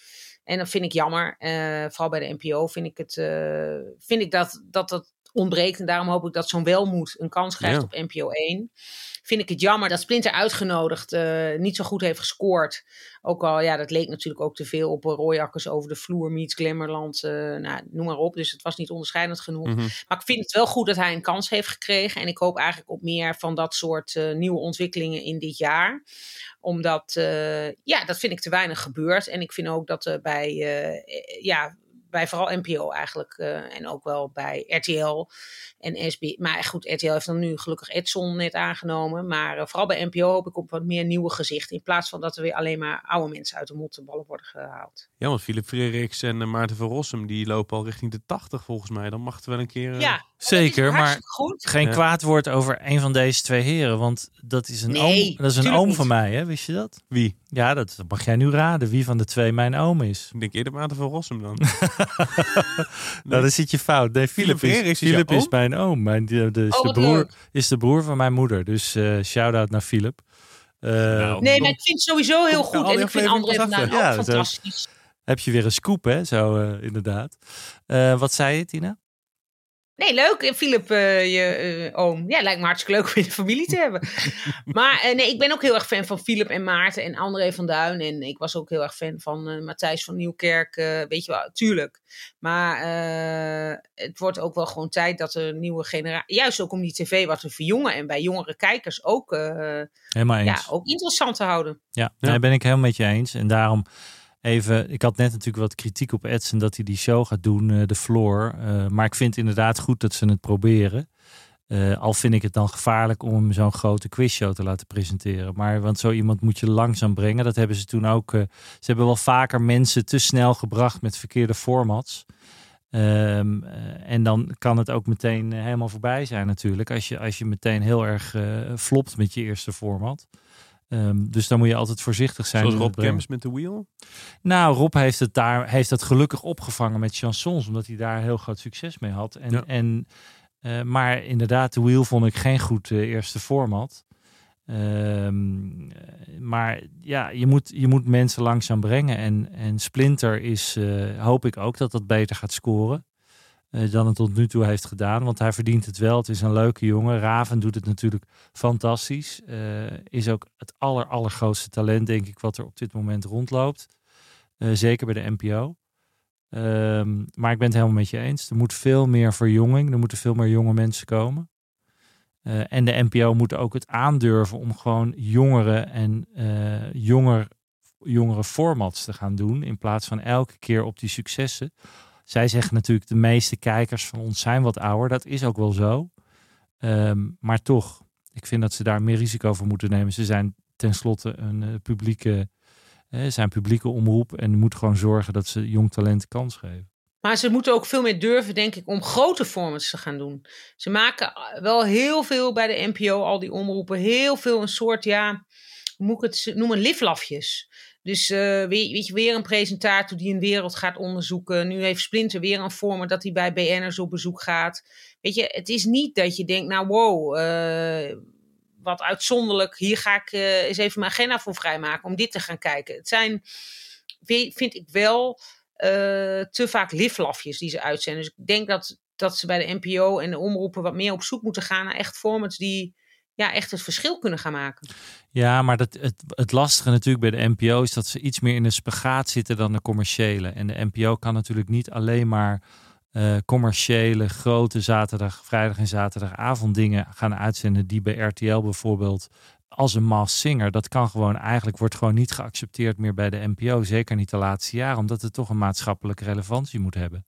En dat vind ik jammer. Eh, vooral bij de NPO vind ik, het, eh, vind ik dat, dat dat ontbreekt. En daarom hoop ik dat zo'n welmoed een kans krijgt Ja. op NPO 1. Vind ik het jammer dat Splinter uitgenodigd eh, niet zo goed heeft gescoord. Ook al, ja, dat leek natuurlijk ook te veel op eh, rooiakkers over de vloer, meets Glamourland, eh, nou, noem maar op. Dus het was niet onderscheidend genoeg. Mhm. Maar ik vind het wel goed dat hij een kans heeft gekregen. En ik hoop eigenlijk op meer van dat soort nieuwe ontwikkelingen in dit jaar. Omdat, ja, dat vind ik te weinig gebeurd. En ik vind ook dat er bij, ja, bij vooral NPO eigenlijk. eh, en ook wel bij RTL en SB. Maar goed, RTL heeft dan nu gelukkig Edson net aangenomen. Maar eh, vooral bij NPO hoop ik op wat meer nieuwe gezichten. In plaats van dat er weer alleen maar oude mensen uit de mottenballen worden gehaald. ja, want Philip Frederiks en eh, Maarten van Rossum, die lopen al richting de 80 volgens mij. Dan mag het wel een keer... Ja, Zeker, maar goed. geen Ja. kwaad woord over een van deze twee heren. Want dat is een Nee, oom, dat is een oom niet. van mij, hè? wist je dat? Wie? Ja, dat dat mag jij nu raden. Wie van de twee mijn oom is. Ik denk eerder Maarten van Rossum dan. Nou, dan zit je fout. Nee, Philip, is, is Philip is mijn oom. Mijn, de, de, is, Oh, de broer, leuk. is de broer van mijn moeder. Dus eh shout-out naar Philip. Eh, Nou. Nee, maar ik vind het sowieso heel Kom, goed. En ik vind André van. Ja, fantastisch. Heb je weer een scoop, hè? Zo, eh, inderdaad. Eh, wat zei je, Tina? Nee, leuk. En Philip, eh, je eh, oom. Ja, lijkt me hartstikke leuk om in de familie te hebben. maar eh, nee, ik ben ook heel erg fan van Philip en Maarten en André van Duin. En ik was ook heel erg fan van eh, Matthijs van Nieuwkerk. eh, weet je wel, tuurlijk. Maar eh, het wordt ook wel gewoon tijd dat er een nieuwe generatie... Juist ook om die tv wat te verjongen. En bij jongere kijkers ook, eh, Helemaal eens. ja, ook interessant te houden. Ja, daar ben ik helemaal met je eens. En daarom even, ik had net natuurlijk wat kritiek op Edson dat hij die show gaat doen, eh, de floor. Eh, maar ik vind inderdaad goed dat ze het proberen. Eh, al vind ik het dan gevaarlijk om hem zo'n grote quizshow te laten presenteren. Maar want zo iemand moet je langzaam brengen. Dat hebben ze toen ook. eh, ze hebben wel vaker mensen te snel gebracht met verkeerde formats. Ehm, eh, en dan kan het ook meteen eh, helemaal voorbij zijn natuurlijk. Als je, als je meteen heel erg eh, flopt met je eerste format. Ehm, dus dan moet je altijd voorzichtig zijn. Zoals Rob. Kemps met de Wheel. Nou, Rob heeft het daar heeft dat gelukkig opgevangen met chansons, omdat hij daar heel groot succes mee had. En, Ja. en, eh, maar inderdaad, de Wheel vond ik geen goed eh, eerste format. Eh, maar ja, je moet, je moet mensen langzaam brengen. En, en Splinter is, eh, hoop ik ook dat dat beter gaat scoren. Eh, dan het tot nu toe heeft gedaan. Want hij verdient het wel. Het is een leuke jongen. Raven doet het natuurlijk fantastisch. Eh, is ook het aller, allergrootste talent, denk ik, wat er op dit moment rondloopt. Eh, zeker bij de NPO. Ehm, maar ik ben het helemaal met je eens. Er moet veel meer verjonging. Er moeten veel meer jonge mensen komen. En de NPO moet ook het aandurven om gewoon jongeren en jonger jongere formats te gaan doen. In plaats van elke keer op die successen. Zij zeggen natuurlijk de meeste kijkers van ons zijn wat ouder. Dat is ook wel zo. Ehm, maar toch, ik vind dat ze daar meer risico voor moeten nemen. Ze zijn tenslotte een uh, publieke, uh, zijn publieke omroep. En moeten gewoon zorgen dat ze jong talent kans geven. Maar ze moeten ook veel meer durven, denk ik, om grote formats te gaan doen. Ze maken wel heel veel bij de NPO, al die omroepen. Heel veel een soort, ja, hoe moet ik het noemen, liflafjes. Dus uh, weet, je, weer een presentator die een wereld gaat onderzoeken. Nu heeft Splinter weer een format dat hij bij BN'ers op bezoek gaat. Weet je, het is niet dat je denkt, nou wow, uh, wat uitzonderlijk. Hier ga ik uh, eens even mijn agenda voor vrijmaken om dit te gaan kijken. Het zijn, vind ik wel, te vaak liflafjes die ze uitzenden. Dus ik denk dat, dat ze bij de NPO en de omroepen wat meer op zoek moeten gaan naar echt formats die ja, echt het verschil kunnen gaan maken. Ja, maar dat, het, het lastige natuurlijk bij de NPO is dat ze iets meer in de spagaat zitten dan de commerciële. En de NPO kan natuurlijk niet alleen maar uh, commerciële, grote zaterdag, vrijdag en zaterdagavond dingen gaan uitzenden die bij RTL bijvoorbeeld als een mass singer, dat kan gewoon eigenlijk, wordt gewoon niet geaccepteerd meer bij de NPO. Zeker niet de laatste jaren, omdat het toch een maatschappelijke relevantie moet hebben.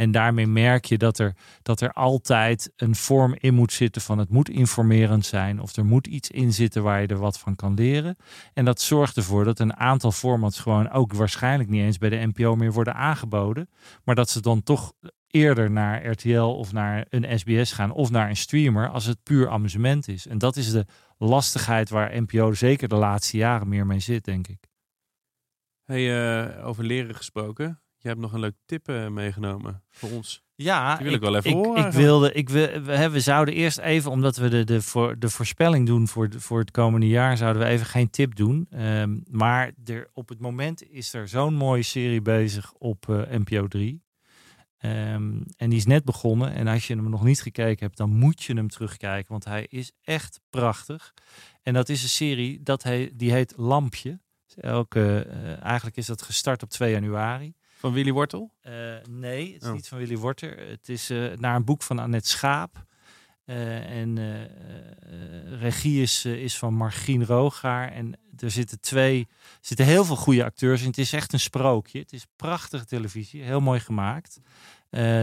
En daarmee merk je dat er, dat er altijd een vorm in moet zitten van het moet informerend zijn of er moet iets in zitten waar je er wat van kan leren. En dat zorgt ervoor dat een aantal formats gewoon ook waarschijnlijk niet eens bij de NPO meer worden aangeboden, maar dat ze dan toch eerder naar RTL of naar een SBS gaan of naar een streamer als het puur amusement is. En dat is de lastigheid waar NPO zeker de laatste jaren meer mee zit, denk ik. Hey, uh, over leren gesproken. Je hebt nog een leuk tip uh, meegenomen voor ons. Ja, Die wil ik, ik wel even ik, horen. Ik wilde, ik we, we zouden eerst even, omdat we de, de, voor, de voorspelling doen voor, de, voor het komende jaar, zouden we even geen tip doen. Um, maar er, op het moment is er zo'n mooie serie bezig op uh, NPO 3. Um, en die is net begonnen. En als je hem nog niet gekeken hebt, dan moet je hem terugkijken. Want hij is echt prachtig. En dat is een serie dat he, die heet Lampje. Elke, uh, eigenlijk is dat gestart op 2 januari. Van Willy Wortel? Uh, nee, het is oh. niet van Willy Wortel. Het is uh, naar een boek van Annette Schaap. Uh, en regie is, is van Margien Rogaar. En er zitten twee, er zitten heel veel goede acteurs in. Het is echt een sprookje. Het is prachtige televisie, heel mooi gemaakt.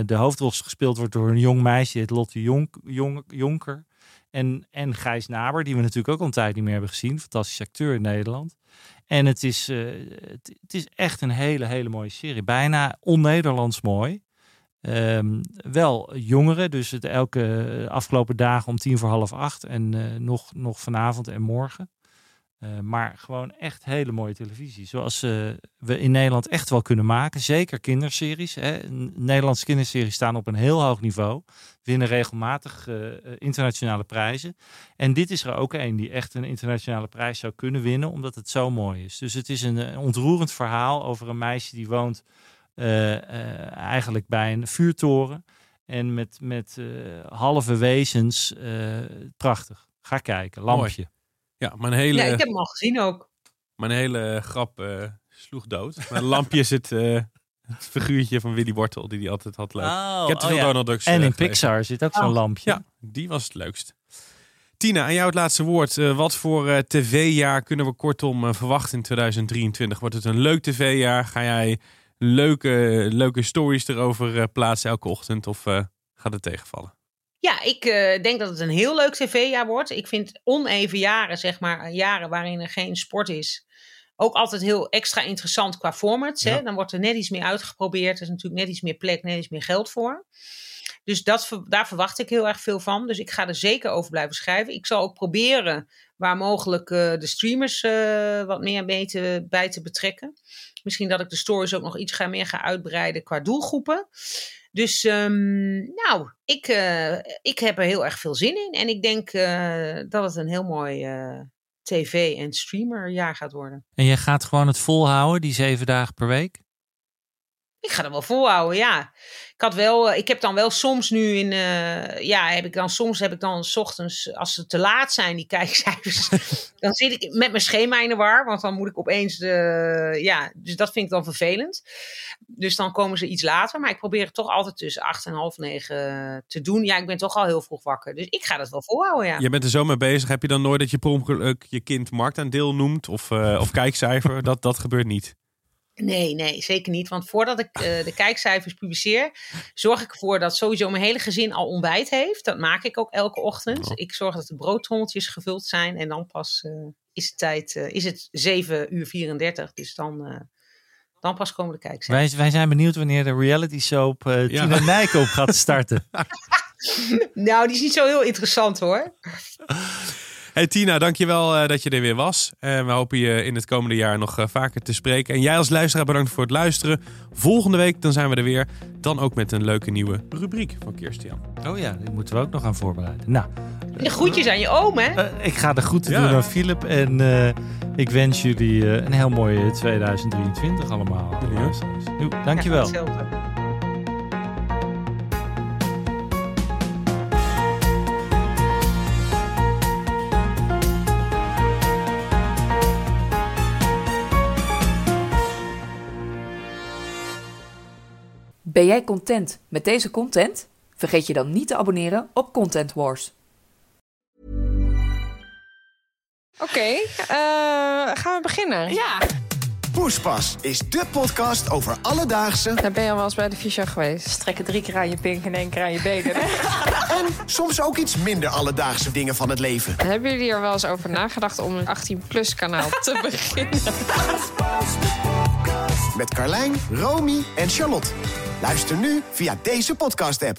de hoofdrol gespeeld wordt door een jong meisje, het Lotte Jonk, Jonk, Jonker. En, en Gijs Naber, die we natuurlijk ook al een tijd niet meer hebben gezien. Fantastische acteur in Nederland. En het is, uh, het, is echt een hele, hele mooie serie. Bijna on-Nederlands mooi. Um, wel jongeren, dus het elke afgelopen dagen om tien voor half acht. En uh, nog, nog vanavond en morgen. Uh, maar gewoon echt hele mooie televisie. Zoals uh, we in Nederland echt wel kunnen maken. Zeker kinderseries. Hè. Nederlandse kinderseries staan op een heel hoog niveau. Winnen regelmatig uh, internationale prijzen. En dit is er ook een die echt een internationale prijs zou kunnen winnen. Omdat het zo mooi is. Dus het is een ontroerend verhaal over een meisje die woont eigenlijk bij een vuurtoren. En met, met halve wezens. prachtig. Ga kijken. Lampje. Mooi. Ja, mijn hele... Ja, ik heb hem al gezien ook. Mijn hele grap uh, sloeg dood. Mijn lampje is het, uh, het figuurtje van Willy Wortel, die hij altijd had leuk. Oh, ik heb te oh, veel ja. Donald Ducks En uh, in. Pixar zit ook zo'n lampje. Ja, die was het leukst. Tina, aan jou het laatste woord. Uh, wat voor uh, tv-jaar kunnen we kortom uh, verwachten in 2023? Wordt het een leuk tv-jaar? Ga jij leuke, leuke stories erover plaatsen elke ochtend? Of gaat het tegenvallen? Ja, ik uh, denk dat het een heel leuk tv-jaar wordt. Ik vind oneven jaren, zeg maar, jaren waarin er geen sport is, ook altijd heel extra interessant qua formats. Ja. Hè? Dan wordt er net iets meer uitgeprobeerd. Er is natuurlijk net iets meer plek, net iets meer geld voor. Dus dat, daar verwacht ik heel erg veel van. Dus ik ga er zeker over blijven schrijven. Ik zal ook proberen waar mogelijk uh, de streamers uh, wat meer mee te, bij te betrekken. Misschien dat ik de stories ook nog iets ga, meer ga uitbreiden qua doelgroepen. Dus um, nou, ik, uh, ik heb er heel erg veel zin in. En ik denk uh, dat het een heel mooi uh, tv- en streamerjaar gaat worden. En je gaat gewoon het volhouden, die zeven dagen per week? Ik ga er wel volhouden, ja. Ik had wel, eh, ik heb dan wel soms nu in, uh, ja, heb ik dan soms heb ik dan s ochtends, als ze te laat zijn, die kijkcijfers, dan zit ik met mijn schema in de war, want dan moet ik opeens de, ja, dus dat vind ik dan vervelend. Dus dan komen ze iets later, maar ik probeer het toch altijd tussen acht en half negen te doen. Ja, ik ben toch al heel vroeg wakker, dus ik ga dat wel volhouden, ja. Je bent er zo mee bezig. Heb je dan nooit dat je per je kind marktaandeel noemt of, uh, of kijkcijfer? dat, dat gebeurt niet. Nee, nee, zeker niet. Want voordat ik uh, de kijkcijfers publiceer, zorg ik ervoor dat sowieso mijn hele gezin al ontbijt heeft. Dat maak ik ook elke ochtend. Ik zorg dat de broodtrommeltjes gevuld zijn en dan pas uh, is, het tijd, uh, is het 7 uur 34. Dus dan, dan pas komen de kijkcijfers. Wij, wij zijn benieuwd wanneer de reality soap uh, ja. Tina Nijkoop gaat starten. nou, die is niet zo heel interessant hoor. Hey Tina, dankjewel uh, dat je er weer was. Uh, we hopen je in het komende jaar nog uh, vaker te spreken. En jij als luisteraar bedankt voor het luisteren. Volgende week dan zijn we er weer. Dan ook met een leuke nieuwe rubriek van Kirstian. Oh ja, die moeten we ook nog gaan voorbereiden. Nou, de groetjes aan je oom, hè? ik ga de groeten ja. doen aan Philip. En ik wens jullie een heel mooi 2023 allemaal. Ja. Dankjewel. Ja, Ben jij content met deze content? Vergeet je dan niet te abonneren op Content Wars. Oké, okay, uh, gaan we beginnen? Ja. Poespas is de podcast over alledaagse... Daar ben je al wel eens bij de fysio geweest. Strekken drie keer aan je pink en één keer aan je benen. en soms ook iets minder alledaagse dingen van het leven. Hebben jullie er wel eens over nagedacht om een 18-plus kanaal te beginnen? Met Carlijn, Romy en Charlotte. Luister nu via deze podcast-app.